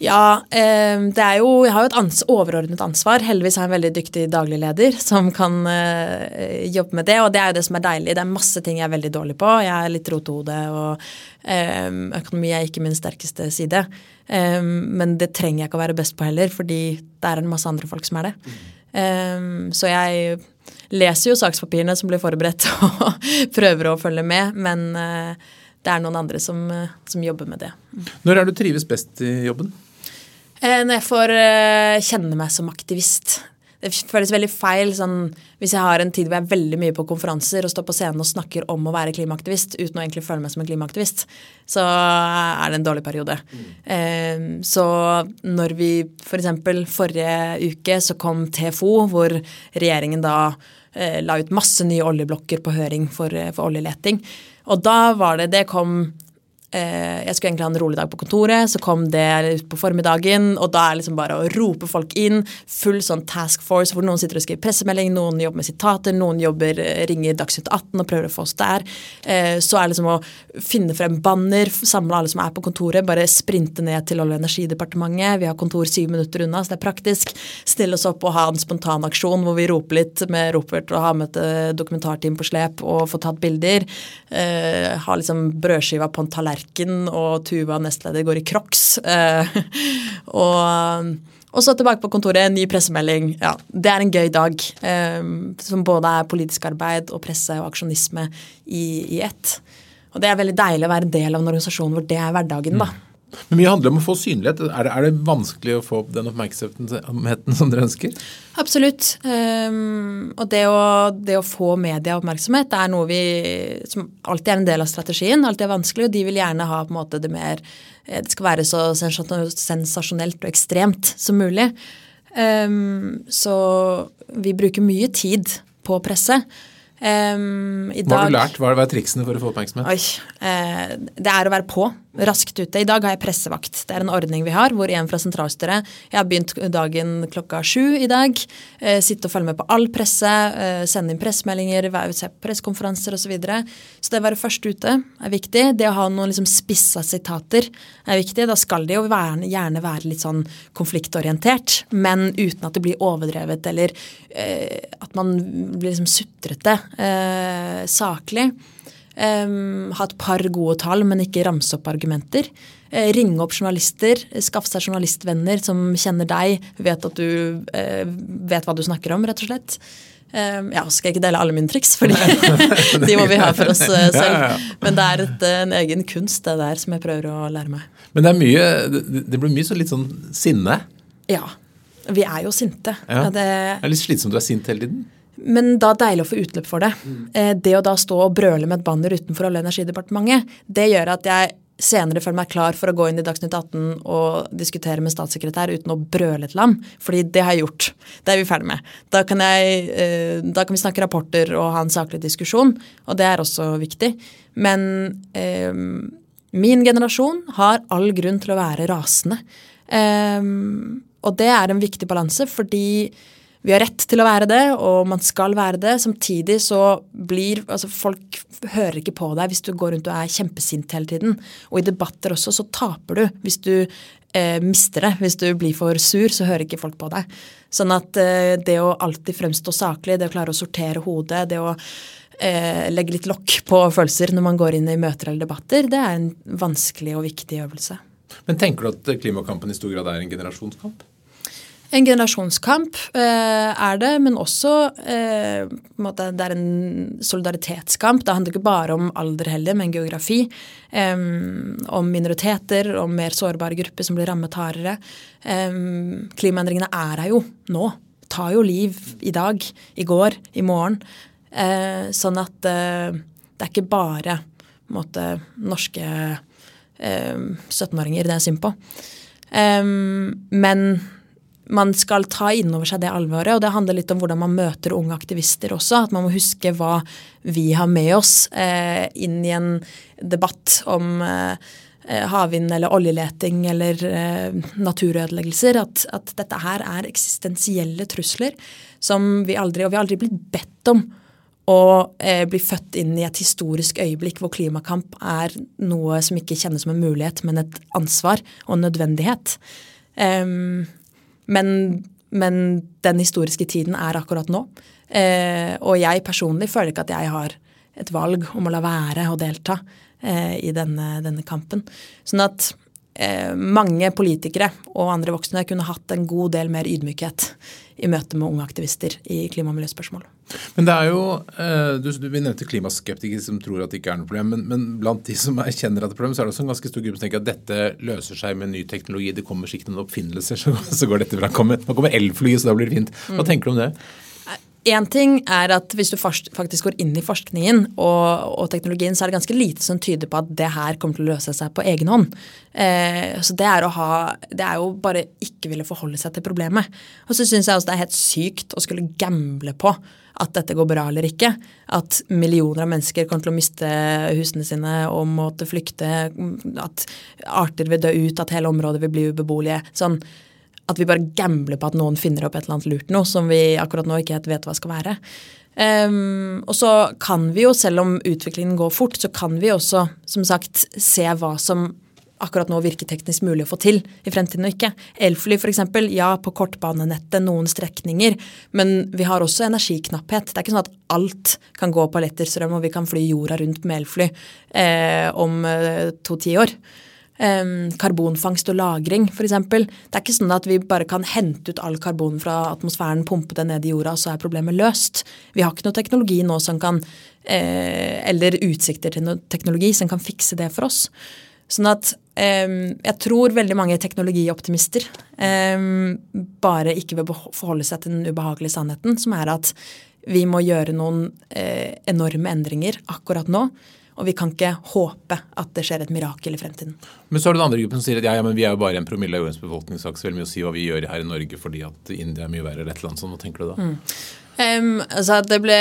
Ja, um, det er jo Jeg har jo et ans overordnet ansvar. Heldigvis har jeg en veldig dyktig daglig leder som kan uh, jobbe med det, og det er jo det som er deilig. Det er masse ting jeg er veldig dårlig på. Jeg er litt rotehode, og um, økonomi er ikke min sterkeste side. Eh, men det trenger jeg ikke å være best på heller, fordi det er en masse andre folk som er det. Mm. så jeg leser jo sakspapirene som blir forberedt, <laughs> og prøver å følge med, men eh, det er noen andre som, som jobber med det. Når er du trives best i jobben? Eh, når jeg får eh, kjenne meg som aktivist. Det føles veldig feil sånn, hvis jeg har en tid hvor jeg er veldig mye på konferanser og står på scenen og snakker om å være klimaaktivist uten å egentlig føle meg som en klimaaktivist, så er det en dårlig periode. Mm. Eh, så når vi f.eks. For forrige uke så kom TFO, hvor regjeringen da eh, la ut masse nye oljeblokker på høring for, for oljeleting. Og da var det Det kom Eh, jeg skulle egentlig ha en rolig dag på kontoret, så kom det ut på formiddagen. Og da er det liksom bare å rope folk inn. Full sånn task force hvor noen sitter og skriver pressemelding, noen jobber med sitater, noen jobber, eh, ringer Dagsnytt 18 og prøver å få oss der. Eh, så er det liksom å finne frem banner, samle alle som er på kontoret, bare sprinte ned til Olje- og energidepartementet. Vi har kontor syv minutter unna, så det er praktisk. Stille oss opp og ha en spontanaksjon hvor vi roper litt med ropert og har med et dokumentarteam på slep og få tatt bilder. Ha liksom brødskiva på en tallerken tallerken, og Tuva nestleder går i crocs. Eh, <laughs> og, og, så tilbake på kontoret, ny pressemelding. Ja, det er en gøy dag. Eh, som både er politisk arbeid og presse og aksjonisme i, i ett. Og det er veldig deilig å være en del av en organisasjon hvor det er hverdagen, da. Men mye handler om å få synlighet. Er det, er det vanskelig å få opp den oppmerksomheten som dere ønsker? Absolutt. Um, og det å, det å, få medieoppmerksomhet er noe vi som alltid er en del av strategien. Alltid er vanskelig, og de vil gjerne ha måte det mer eh, Det skal være så sensasjonelt og ekstremt som mulig. Um, så vi bruker mye tid på presse. Um, Hva har du lært? Hva er triksene for å få oppmerksomhet? Oi, uh, det er å være på raskt ute. I dag har jeg pressevakt. Det er en ordning vi har hvor en fra sentralstyret Jeg har begynt dagen klokka sju i dag. Eh, sitte og følge med på all presse, eh, sende inn pressemeldinger, se på pressekonferanser osv. Så, videre. så det å være først ute er viktig. Det å ha noen liksom spissa sitater er viktig. Da skal det jo være, gjerne være litt sånn konfliktorientert, men uten at det blir overdrevet eller eh, at man blir liksom sutrete. Eh, saklig. Um, ha et par gode tall, men ikke ramse opp argumenter. Uh, ringe opp journalister, skaffe seg journalistvenner som kjenner deg, vet at du uh, vet hva du snakker om, rett og slett. Um, ja, så skal jeg ikke dele alle mine triks, for <laughs> de må vi ha for oss uh, selv. Ja, ja. Men det er et, en egen kunst, det der, som jeg prøver å lære meg. Men det er mye, det, det blir mye så litt sånn sinne? Ja. Vi er jo sinte. Det, det er litt slitsomt du er sint hele tiden? Men da deilig å få utløp for det. Mm. Det å da stå og brøle med et banner utenfor Olje- og energidepartementet, det gjør at jeg senere føler meg klar for å gå inn i Dagsnytt 18 og diskutere med statssekretær uten å brøle til ham. Fordi det har jeg gjort. Det er vi ferdig med. Da kan, jeg, eh, da kan vi snakke rapporter og ha en saklig diskusjon, og det er også viktig. Men eh, min generasjon har all grunn til å være rasende. Eh, og det er en viktig balanse, fordi vi har rett til å være det, og man skal være det. Samtidig så blir altså Folk hører ikke på deg hvis du går rundt og er kjempesint hele tiden. Og i debatter også så taper du hvis du eh, mister det. Hvis du blir for sur, så hører ikke folk på deg. Sånn at eh, det å alltid fremstå saklig, det å klare å sortere hodet, det å eh, legge litt lokk på følelser når man går inn i møter eller debatter, det er en vanskelig og viktig øvelse. Men tenker du at klimakampen i stor grad er en generasjonskamp? En generasjonskamp eh, er det, men også eh, det er en solidaritetskamp. Det handler ikke bare om alder heller, men geografi. Eh, om minoriteter, om mer sårbare grupper som blir rammet hardere. Eh, klimaendringene er her jo nå. Tar jo liv i dag, i går, i morgen. Eh, sånn at eh, det er ikke bare måtte, norske 17-åringer det er synd på. men man skal ta inn over seg det alvoret. Og det handler litt om hvordan man møter unge aktivister også. At man må huske hva vi har med oss eh, inn i en debatt om eh, eh havvind eller oljeleting eller eh, naturødeleggelser. At, at, dette her er eksistensielle trusler som vi aldri Og vi har aldri blitt bedt om å eh, bli født inn i et historisk øyeblikk hvor klimakamp er noe som ikke kjennes som en mulighet, men et ansvar og en nødvendighet. Um, men, men, den historiske tiden er akkurat nå. Eh, og jeg personlig føler ikke at jeg har et valg om å la være å delta eh, i denne, denne, kampen. Sånn at eh, mange politikere og andre voksne kunne hatt en god del mer ydmykhet i møte med unge aktivister i klima- og miljøspørsmål. Men det er jo, Du, du, Vi nevnte klimaskeptikere som tror at det ikke er noe problem. Men, men, blant de som <laughs> erkjenner at det er problem, så er det også en ganske stor gruppe som tenker at dette løser seg med ny teknologi. Det kommer sikkert noen oppfinnelser, <laughs> så, så går dette bra. Nå kommer elflyet, så da blir det fint. Hva mm. tenker du om det? Én ting er at hvis du faktisk går inn i forskningen og, og, teknologien, så er det ganske lite som tyder på at det her kommer til å løse seg på egen hånd. Eh, så det er, ha, det er, jo bare ikke ville forholde seg til problemet. Og så syns jeg også det er helt sykt å skulle gamble på at dette går bra eller ikke. At millioner av mennesker kommer til å miste husene sine og måtte flykte. At arter vil dø ut, at hele området vil bli ubeboelige. Sånn at vi bare gambler på at noen finner opp et eller annet lurt noe som vi akkurat nå ikke helt vet hva skal være. Um, og så kan vi jo, selv om utviklingen går fort, så kan vi også som sagt se hva som akkurat nå virker teknisk mulig å få til i fremtiden og ikke. Elfly f.eks. Ja, på kortbanenettet noen strekninger, men vi har også energiknapphet. Det er ikke sånn at alt kan gå på letterstrøm og vi kan fly jorda rundt med elfly eh, om eh, to tiår. Karbonfangst og -lagring f.eks. Det er ikke sånn at vi bare kan hente ut all karbon fra atmosfæren, pumpe det ned i jorda, så er problemet løst. Vi har ikke noe teknologi nå som kan eh, Eller utsikter til noe teknologi som kan fikse det for oss. Sånn at jeg tror veldig mange teknologioptimister bare ikke vil forholde seg til den ubehagelige sannheten, som er at vi må gjøre noen eh, enorme endringer akkurat nå og vi kan ikke håpe at det skjer et mirakel i fremtiden. Men så er det den andre gruppen som sier at ja, ja, men vi er jo bare en promille av jordens befolkning, så har ikke så veldig mye å si hva vi gjør her i Norge fordi at India er mye verre eller et eller annet sånt. Hva tenker du da? Mm. Um, altså det ble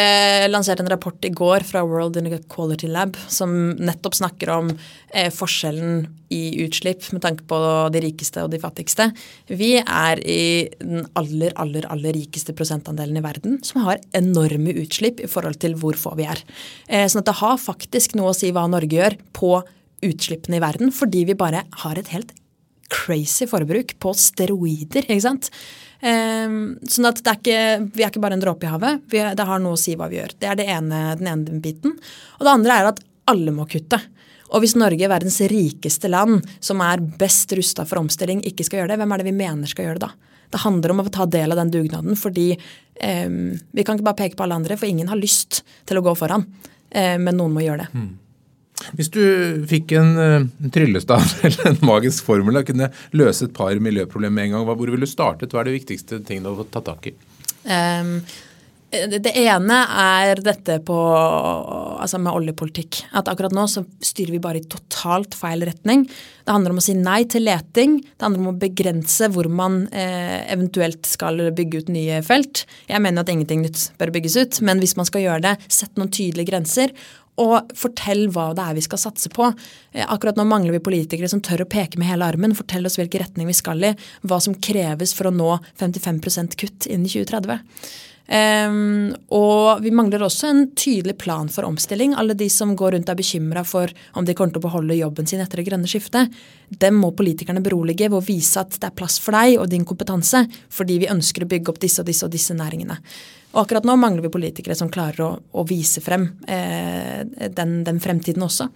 lansert en rapport i går fra World Inequality Lab som nettopp snakker om eh, forskjellen i utslipp med tanke på de rikeste og de fattigste. Vi er i den aller, aller, aller rikeste prosentandelen i verden som har enorme utslipp i forhold til hvor få vi er. Eh, sånn at det har faktisk noe å si hva Norge gjør på utslippene i verden, fordi vi bare har et helt crazy forbruk på steroider. ikke sant? Um, sånn at er ikke, Vi er ikke bare en dråpe i havet. Det har noe å si hva vi gjør. Det er det ene, den ene biten. Og det andre er at alle må kutte. Og hvis Norge, verdens rikeste land, som er best rusta for omstilling, ikke skal gjøre det, hvem er det vi mener skal gjøre det da? Det handler om å ta del av den dugnaden, fordi um, vi kan ikke bare peke på alle andre, for ingen har lyst til å gå foran. Uh, men noen må gjøre det. Mm. Hvis du fikk en, eh, en tryllestav <laughs> eller en magisk formel og kunne løse et par miljøproblemer med en gang, hvor ville du startet? Hva er de viktigste tingene å ta tak i? Um, det ene er dette på, altså med oljepolitikk. At akkurat nå så styrer vi bare i totalt feil retning. Det handler om å si nei til leting. Det handler om å begrense hvor man eh, eventuelt skal bygge ut nye felt. Jeg mener at ingenting nytt bør bygges ut, men hvis man skal gjøre det, sett noen tydelige grenser og fortell hva det er vi skal satse på. Eh, akkurat nå mangler vi politikere som tør å peke med hele armen. Fortell oss hvilken retning vi skal i. Hva som kreves for å nå 55% kutt innen 2030. Um, og vi mangler også en tydelig plan for omstilling. Alle de som går rundt og er bekymra for om de kommer til å beholde jobben sin etter det grønne skiftet, dem må politikerne berolige ved å vise at det er plass for deg og din kompetanse, fordi vi ønsker å bygge opp disse og disse og disse næringene. Og akkurat nå mangler vi politikere som klarer å, å vise frem eh, den, den, fremtiden også.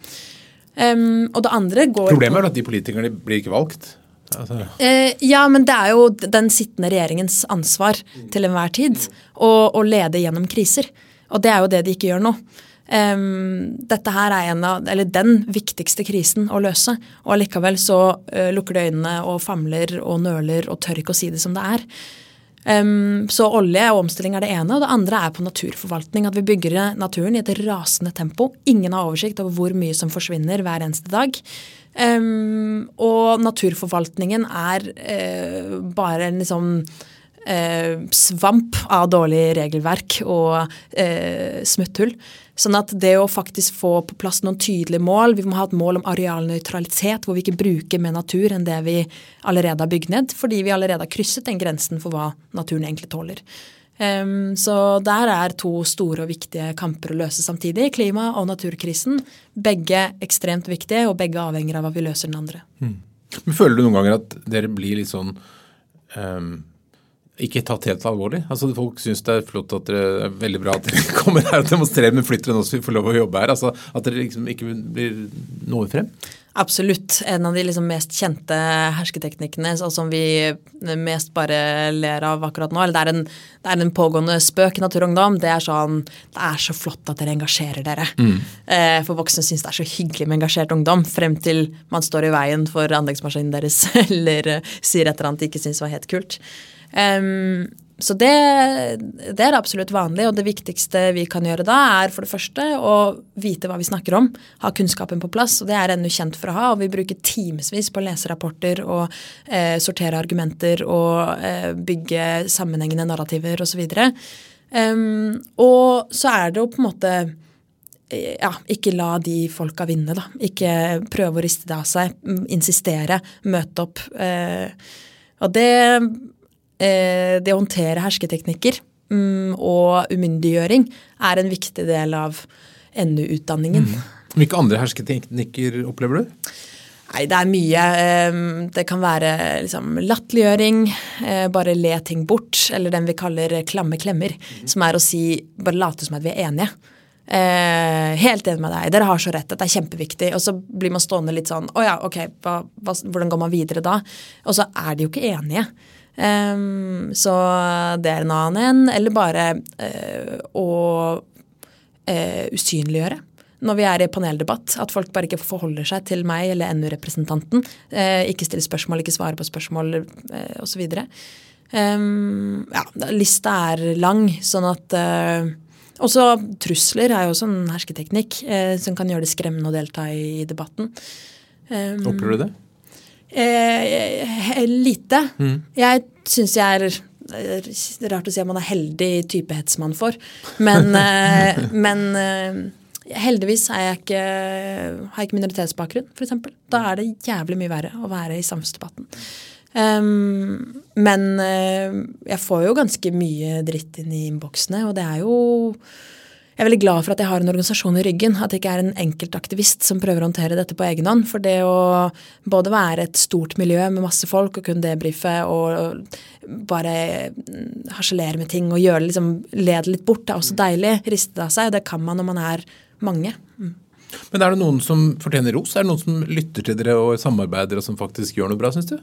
Um, og det andre går Problemet er at de politikerne blir ikke valgt. Altså. Eh, ja, men det er jo den sittende regjeringens ansvar til enhver tid å, å, lede gjennom kriser. Og det er jo det de ikke gjør nå. Um, dette her er en av, eller den viktigste krisen å løse. Og allikevel så uh, lukker de øynene og famler og nøler og tør ikke å si det som det er. Um, så olje og omstilling er det ene, og det andre er på naturforvaltning. At vi bygger naturen i et rasende tempo. Ingen har oversikt over hvor mye som forsvinner hver eneste dag. Um, og naturforvaltningen er uh, bare en liksom uh, svamp av dårlig regelverk og uh, smutthull. Sånn at det å faktisk få på plass noen tydelige mål Vi må ha et mål om arealnøytralitet, hvor vi ikke bruker mer natur enn det vi allerede har bygd ned, fordi vi allerede har krysset den grensen for hva naturen egentlig tåler. Så der er to store og viktige kamper å løse samtidig. Klima- og naturkrisen. Begge ekstremt viktige, og begge avhenger av hva vi løser den andre. Mm. Men Føler du noen ganger at dere blir litt sånn um, ikke tatt helt alvorlig? Altså Folk syns det er flott at dere er veldig bra at dere <laughs> kommer her og demonstrerer, men flytter dere nå så vi får lov å jobbe her. Altså At dere liksom ikke blir noe frem? Absolutt. En av de liksom mest kjente hersketeknikkene og som vi mest bare ler av akkurat nå, eller det er en, det er en pågående spøk i Natur og Ungdom, det er sånn Det er så flott at dere engasjerer dere. Mm. Eh, for voksne syns det er så hyggelig med engasjert ungdom, frem til man står i veien for anleggsmaskinen deres <laughs> eller sier et eller annet de ikke syns var helt kult. Um, så det, det, er absolutt vanlig, og det viktigste vi kan gjøre da, er for det første å vite hva vi snakker om, ha kunnskapen på plass, og det er ennå kjent for å ha. Og vi bruker timevis på å lese rapporter og eh, sortere argumenter og eh, bygge sammenhengende narrativer osv. Um, og så er det jo på en måte eh, ja, ikke la de folka vinne, da. Ikke prøve å riste det av seg. Insistere, møte opp. Eh, og det det å håndtere hersketeknikker mm, og umyndiggjøring er en viktig del av NU-utdanningen. Mm. Hvilke andre hersketeknikker opplever du? Nei, det er mye. Det kan være liksom latterliggjøring, eh, bare le ting bort, eller den vi kaller klamme klemmer, mm. som er å si bare late som at vi er enige. Eh, helt enig med deg, dere har så rett, dette er kjempeviktig. Og så blir man stående litt sånn å ja, ok, hva, hvordan går man videre da? Og så er de jo ikke enige. Um, så det er en annen en. Eller bare uh, å uh, usynliggjøre når vi er i paneldebatt. At folk bare ikke forholder seg til meg eller NU-representanten. Uh, ikke stiller spørsmål, ikke svarer på spørsmål uh, osv. Um, ja, lista er lang, sånn at uh, Også trusler er jo også en hersketeknikk uh, som kan gjøre det skremmende å delta i, i debatten. Um, Opplever du det? Eh, lite. Mm. Jeg syns jeg er rart å si at man er heldig type hetsmann for, men, <laughs> eh, men eh, heldigvis er jeg ikke, har jeg ikke minoritetsbakgrunn, f.eks. Da er det jævlig mye verre å være i samfunnsdebatten. Um, men uh, jeg får jo ganske mye dritt inn i innboksene, og det er jo jeg er veldig glad for at jeg har en organisasjon i ryggen. At jeg ikke er en enkeltaktivist som prøver å håndtere dette på egen hånd. For det å både være et stort miljø med masse folk og kunne debrife og bare harselere med ting og gjøre liksom, lede litt bort, det er også deilig. Riste det av seg. Det kan man når man er mange. Mm. Men er det noen som fortjener ros? Er det noen som lytter til dere og samarbeider og som faktisk gjør noe bra, syns du?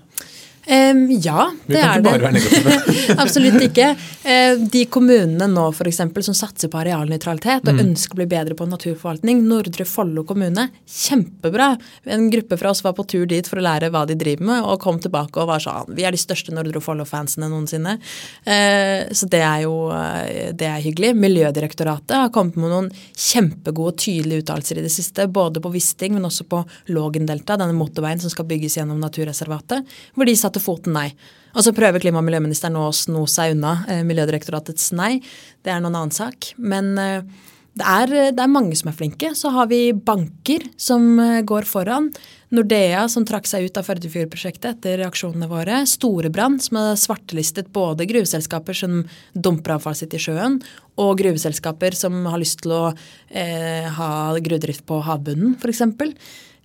Um, ja, det er det. <laughs> Absolutt ikke. Uh, de kommunene nå for eksempel, som satser på arealnøytralitet og mm. ønsker å bli bedre på naturforvaltning, Nordre Follo kommune, kjempebra. En gruppe fra oss var på tur dit for å lære hva de driver med, og kom tilbake og var sånn Vi er de største Nordre Follo-fansene noensinne. Uh, så det er jo uh, det er hyggelig. Miljødirektoratet har kommet med noen kjempegode, og tydelige uttalelser i det siste, både på Wisting, men også på Lågendeltaet, denne motorveien som skal bygges gjennom naturreservatet, hvor de satte foten nei. Og så prøver klima- og miljøministeren å sno seg unna eh, Miljødirektoratets nei. Det er noen annen sak. Men eh, det, er, det, er, mange som er flinke. Så har vi banker som eh, går foran. Nordea som trakk seg ut av Førdefjord-prosjektet etter reaksjonene våre. Storebrand som har svartelistet både gruveselskaper som dumper avfallet sitt i sjøen, og gruveselskaper som har lyst til å eh, ha gruvedrift på havbunnen, f.eks.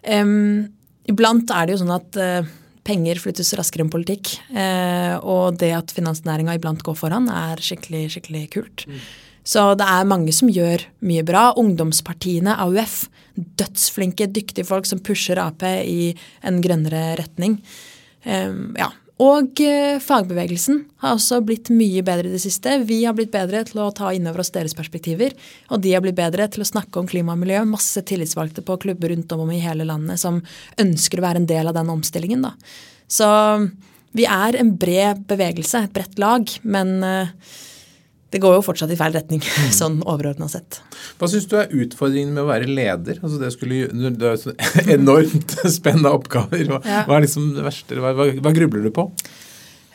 Um, iblant er det jo sånn at eh, penger flyttes raskere enn politikk. Eh, og det at finansnæringa iblant går foran, er skikkelig, skikkelig kult. Mm. Så det er mange som gjør mye bra. Ungdomspartiene, AUF, dødsflinke, dyktige folk som pusher Ap i en grønnere retning. Eh, ja, og eh, fagbevegelsen har også blitt mye bedre i det siste. Vi har blitt bedre til å ta inn over oss deres perspektiver. Og de har blitt bedre til å snakke om klima og miljø. Masse tillitsvalgte på klubber rundt om i hele landet som ønsker å være en del av den omstillingen. Da. Så vi er en bred bevegelse, et bredt lag. Men uh, det går jo fortsatt i feil retning, <laughs> mm. sånn overordna sett. Hva syns du er utfordringen med å være leder? Altså det, skulle, det er <laughs> enormt <laughs> spennende oppgaver. Hva, ja. hva er liksom det verste? Hva, hva, hva grubler du på?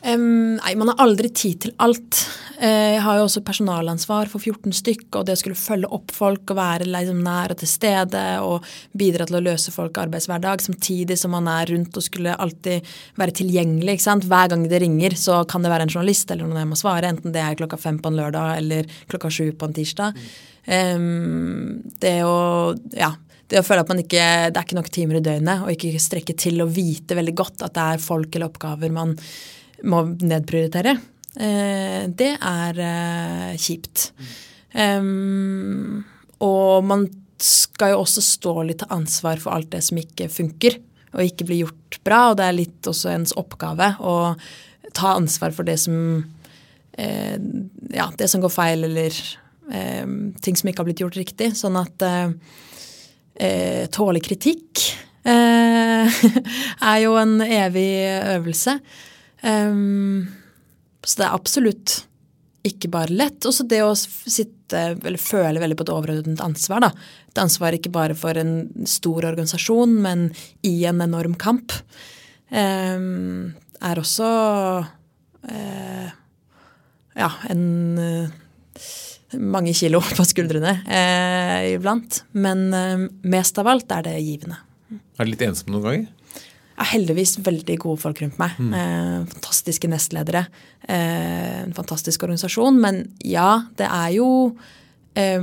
Um, nei, man har aldri tid til alt. Uh, jeg har jo også personalansvar for 14 stykk, og det å skulle følge opp folk og være liksom, nær og til stede og bidra til å løse folk arbeidshverdag, samtidig som man er rundt og skulle alltid være tilgjengelig. ikke sant? Hver gang det ringer, så kan det være en journalist eller noen jeg må svare, enten det er klokka fem på en lørdag eller klokka sju på en tirsdag. Um, det å ja, Det å føle at ikke, det er ikke nok timer i døgnet, og ikke strekke til å vite veldig godt at det er folk eller oppgaver man må nedprioritere, eh, det er eh, kjipt. Um, og man skal jo også stå litt til ansvar for alt det som ikke funker og ikke blir gjort bra. Og det er litt også ens oppgave å ta ansvar for det som eh, ja, det som går feil, eller eh, ting som ikke har blitt gjort riktig. Sånn at eh, eh tåle kritikk <laughs> er jo en evig øvelse. Um, så det er absolutt ikke bare lett. Også det å sitte, eller føle veldig på et overordnet ansvar. da. Et ansvar ikke bare for en stor organisasjon, men i en enorm kamp. Um, er også uh, ja, en uh, mange kilo <laughs> på skuldrene uh, iblant. Men mest av alt er det givende. Er du litt ensom noen ganger? Jeg har heldigvis veldig gode folk rundt meg. Mm. Eh, fantastiske nestledere. Eh, en fantastisk organisasjon. Men ja, det er jo eh,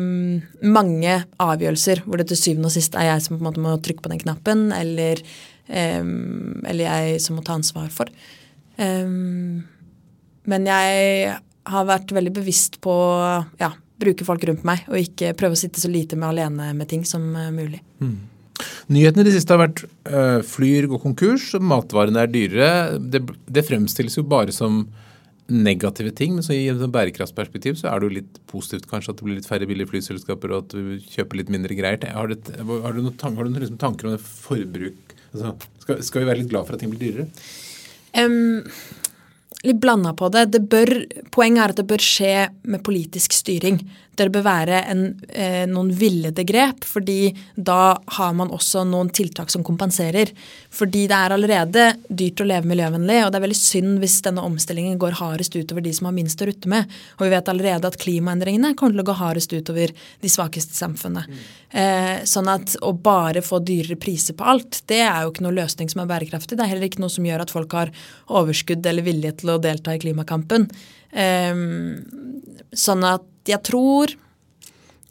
mange avgjørelser hvor det til syvende og sist er jeg som på en måte må trykke på den knappen, eller, eller jeg som må ta ansvar for. men jeg har vært veldig bevisst på ja, bruke folk rundt meg, og ikke prøve å sitte så lite med alene med ting som mulig. Mm. Nyhetene i det siste har vært øh, Flyr går konkurs, matvarene er dyrere. Det, det, fremstilles jo bare som negative ting, men så i et bærekraftsperspektiv så er det jo litt positivt kanskje at det blir litt færre billige flyselskaper og at du kjøper litt mindre greier. Har du, har du noen, tanker, har du liksom tanker om det forbruk? Altså, skal, skal, vi være litt glad for at ting blir dyrere? Um, litt blanda på det. det bør, poenget er at det bør skje med politisk styring. Det bør være en, eh, noen villede grep, fordi da har man også noen tiltak som kompenserer. Fordi det er allerede dyrt å leve miljøvennlig, og det er veldig synd hvis denne omstillingen går hardest utover de som har minst å rutte med. Og vi vet allerede at klimaendringene kommer til å gå hardest utover de svakeste i samfunnet. Eh, sånn at å bare få dyrere priser på alt, det er jo ikke noe løsning som er bærekraftig. Det er heller ikke noe som gjør at folk har overskudd eller vilje til å delta i klimakampen. Eh, sånn at jeg tror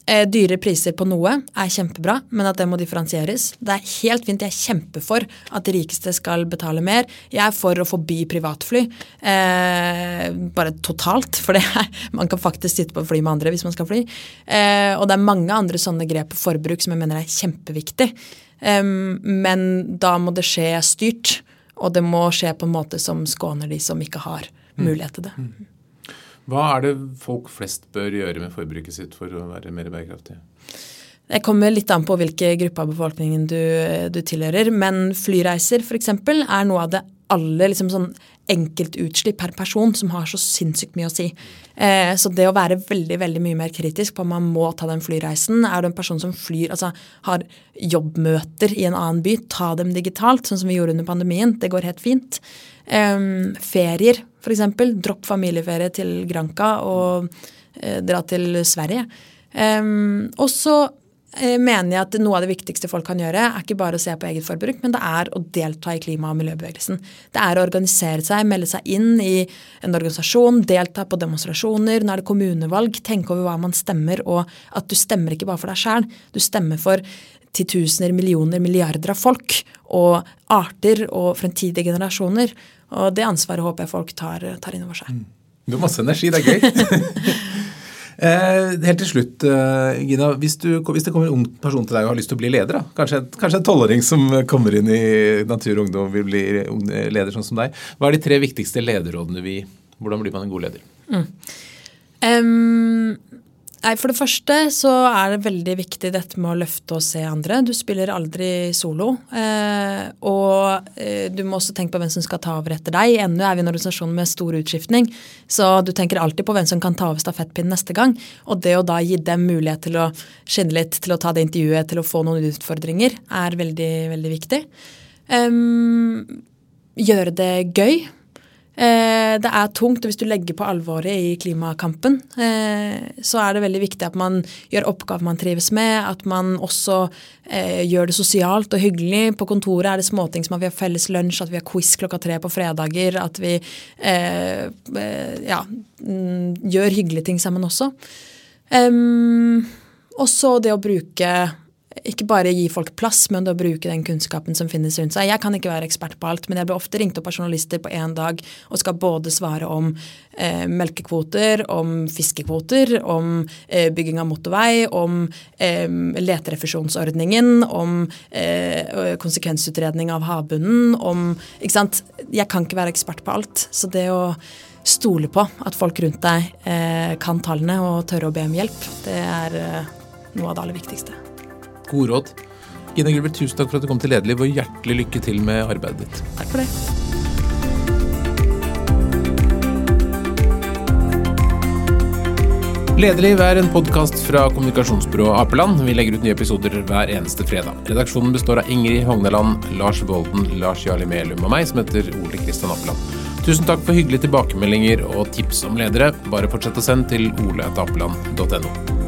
eh, dyre priser på noe er kjempebra, men at det må differensieres. Det er helt fint. Jeg kjemper for at de rikeste skal betale mer. Jeg er for å forby privatfly. Eh, bare totalt, for det er, man kan faktisk sitte på fly med andre hvis man skal fly. Eh, og det er mange andre sånne grep på forbruk som jeg mener er kjempeviktig. Men da må det skje styrt, og det må skje på en måte som skåner de som ikke har mm. mulighet til det. Hva er det folk flest bør gjøre med forbruket sitt for å være mer bærekraftige? Det kommer litt an på hvilke grupper av befolkningen du, du tilhører. Men flyreiser f.eks. er noe av det alle liksom sånn enkeltutslipp per person som har så sinnssykt mye å si. Eh, så det å være veldig veldig mye mer kritisk på om man må ta den flyreisen Er du en person som flyr, altså har jobbmøter i en annen by, ta dem digitalt, sånn som vi gjorde under pandemien. Det går helt fint. Eh, ferier f.eks. Dropp familieferie til Granca og uh, dra til Sverige. Um, og så uh, mener jeg at noe av det viktigste folk kan gjøre, er ikke bare å se på eget forbruk, men det er å delta i klima- og miljøbevegelsen. Det er å organisere seg, melde seg inn i en organisasjon, delta på demonstrasjoner. Nå er det kommunevalg. Tenke over hva man stemmer, og at du stemmer ikke bare for deg sjæl. Du stemmer for titusener, millioner, milliarder av folk og arter og fremtidige generasjoner. Og det ansvaret håper jeg folk tar, tar inn over seg. Mm. Du har masse energi, det er gøy. <laughs> eh, helt til slutt, eh, Gina. Hvis, du, hvis, det kommer en ung person til deg og har lyst til å bli leder, da, kanskje, kanskje en tolvåring som kommer inn i Natur og Ungdom vil bli leder sånn som deg. Hva er de tre viktigste lederrådene vi Hvordan blir man en god leder? Mm. Um, Nei, For det første så er det veldig viktig dette med å løfte og se andre. Du spiller aldri solo. Eh, og eh, du må også tenke på hvem som skal ta over etter deg. Ennå er vi en organisasjon med stor utskiftning, så du tenker alltid på hvem som kan ta over stafettpinnen neste gang. Og det å da gi dem mulighet til å skinne litt, til å ta det intervjuet, til å få noen utfordringer, er veldig, veldig viktig. Um, gjøre det gøy. Eh, det er tungt, og hvis du legger på alvoret i klimakampen, eh, så er det veldig viktig at man gjør oppgaver man trives med, at man også eh, gjør det sosialt og hyggelig. På kontoret er det småting som at vi har felles lunsj, at vi har quiz klokka tre på fredager, at vi ja, mm, gjør hyggelige ting sammen også. Og så det å bruke ikke bare gi folk plass, men å bruke den kunnskapen som finnes rundt seg. Jeg kan ikke være ekspert på alt, men jeg blir ofte ringt opp av journalister på én dag og skal både svare om eh, melkekvoter, om fiskekvoter, om eh, bygging av motorvei, om eh, leterefusjonsordningen, om eh, konsekvensutredning av havbunnen, om Ikke sant. Jeg kan ikke være ekspert på alt. Så det å stole på at folk rundt deg eh, kan tallene og tørre å be om hjelp, det er eh, noe av det aller viktigste. Gode råd. Gina Gruber, tusen takk for at du kom til Lederliv, og hjertelig lykke til med arbeidet ditt. Takk for det. Lederliv er en podkast fra kommunikasjonsbyrået Apeland. Vi legger ut nye episoder hver eneste fredag. Redaksjonen består av Ingrid Hogneland, Lars Bolden, Lars Jarli Melum og meg, som heter Ole Kristian Apeland. Tusen takk for hyggelige tilbakemeldinger og tips om ledere. Bare fortsett å sende til oleatapeland.no.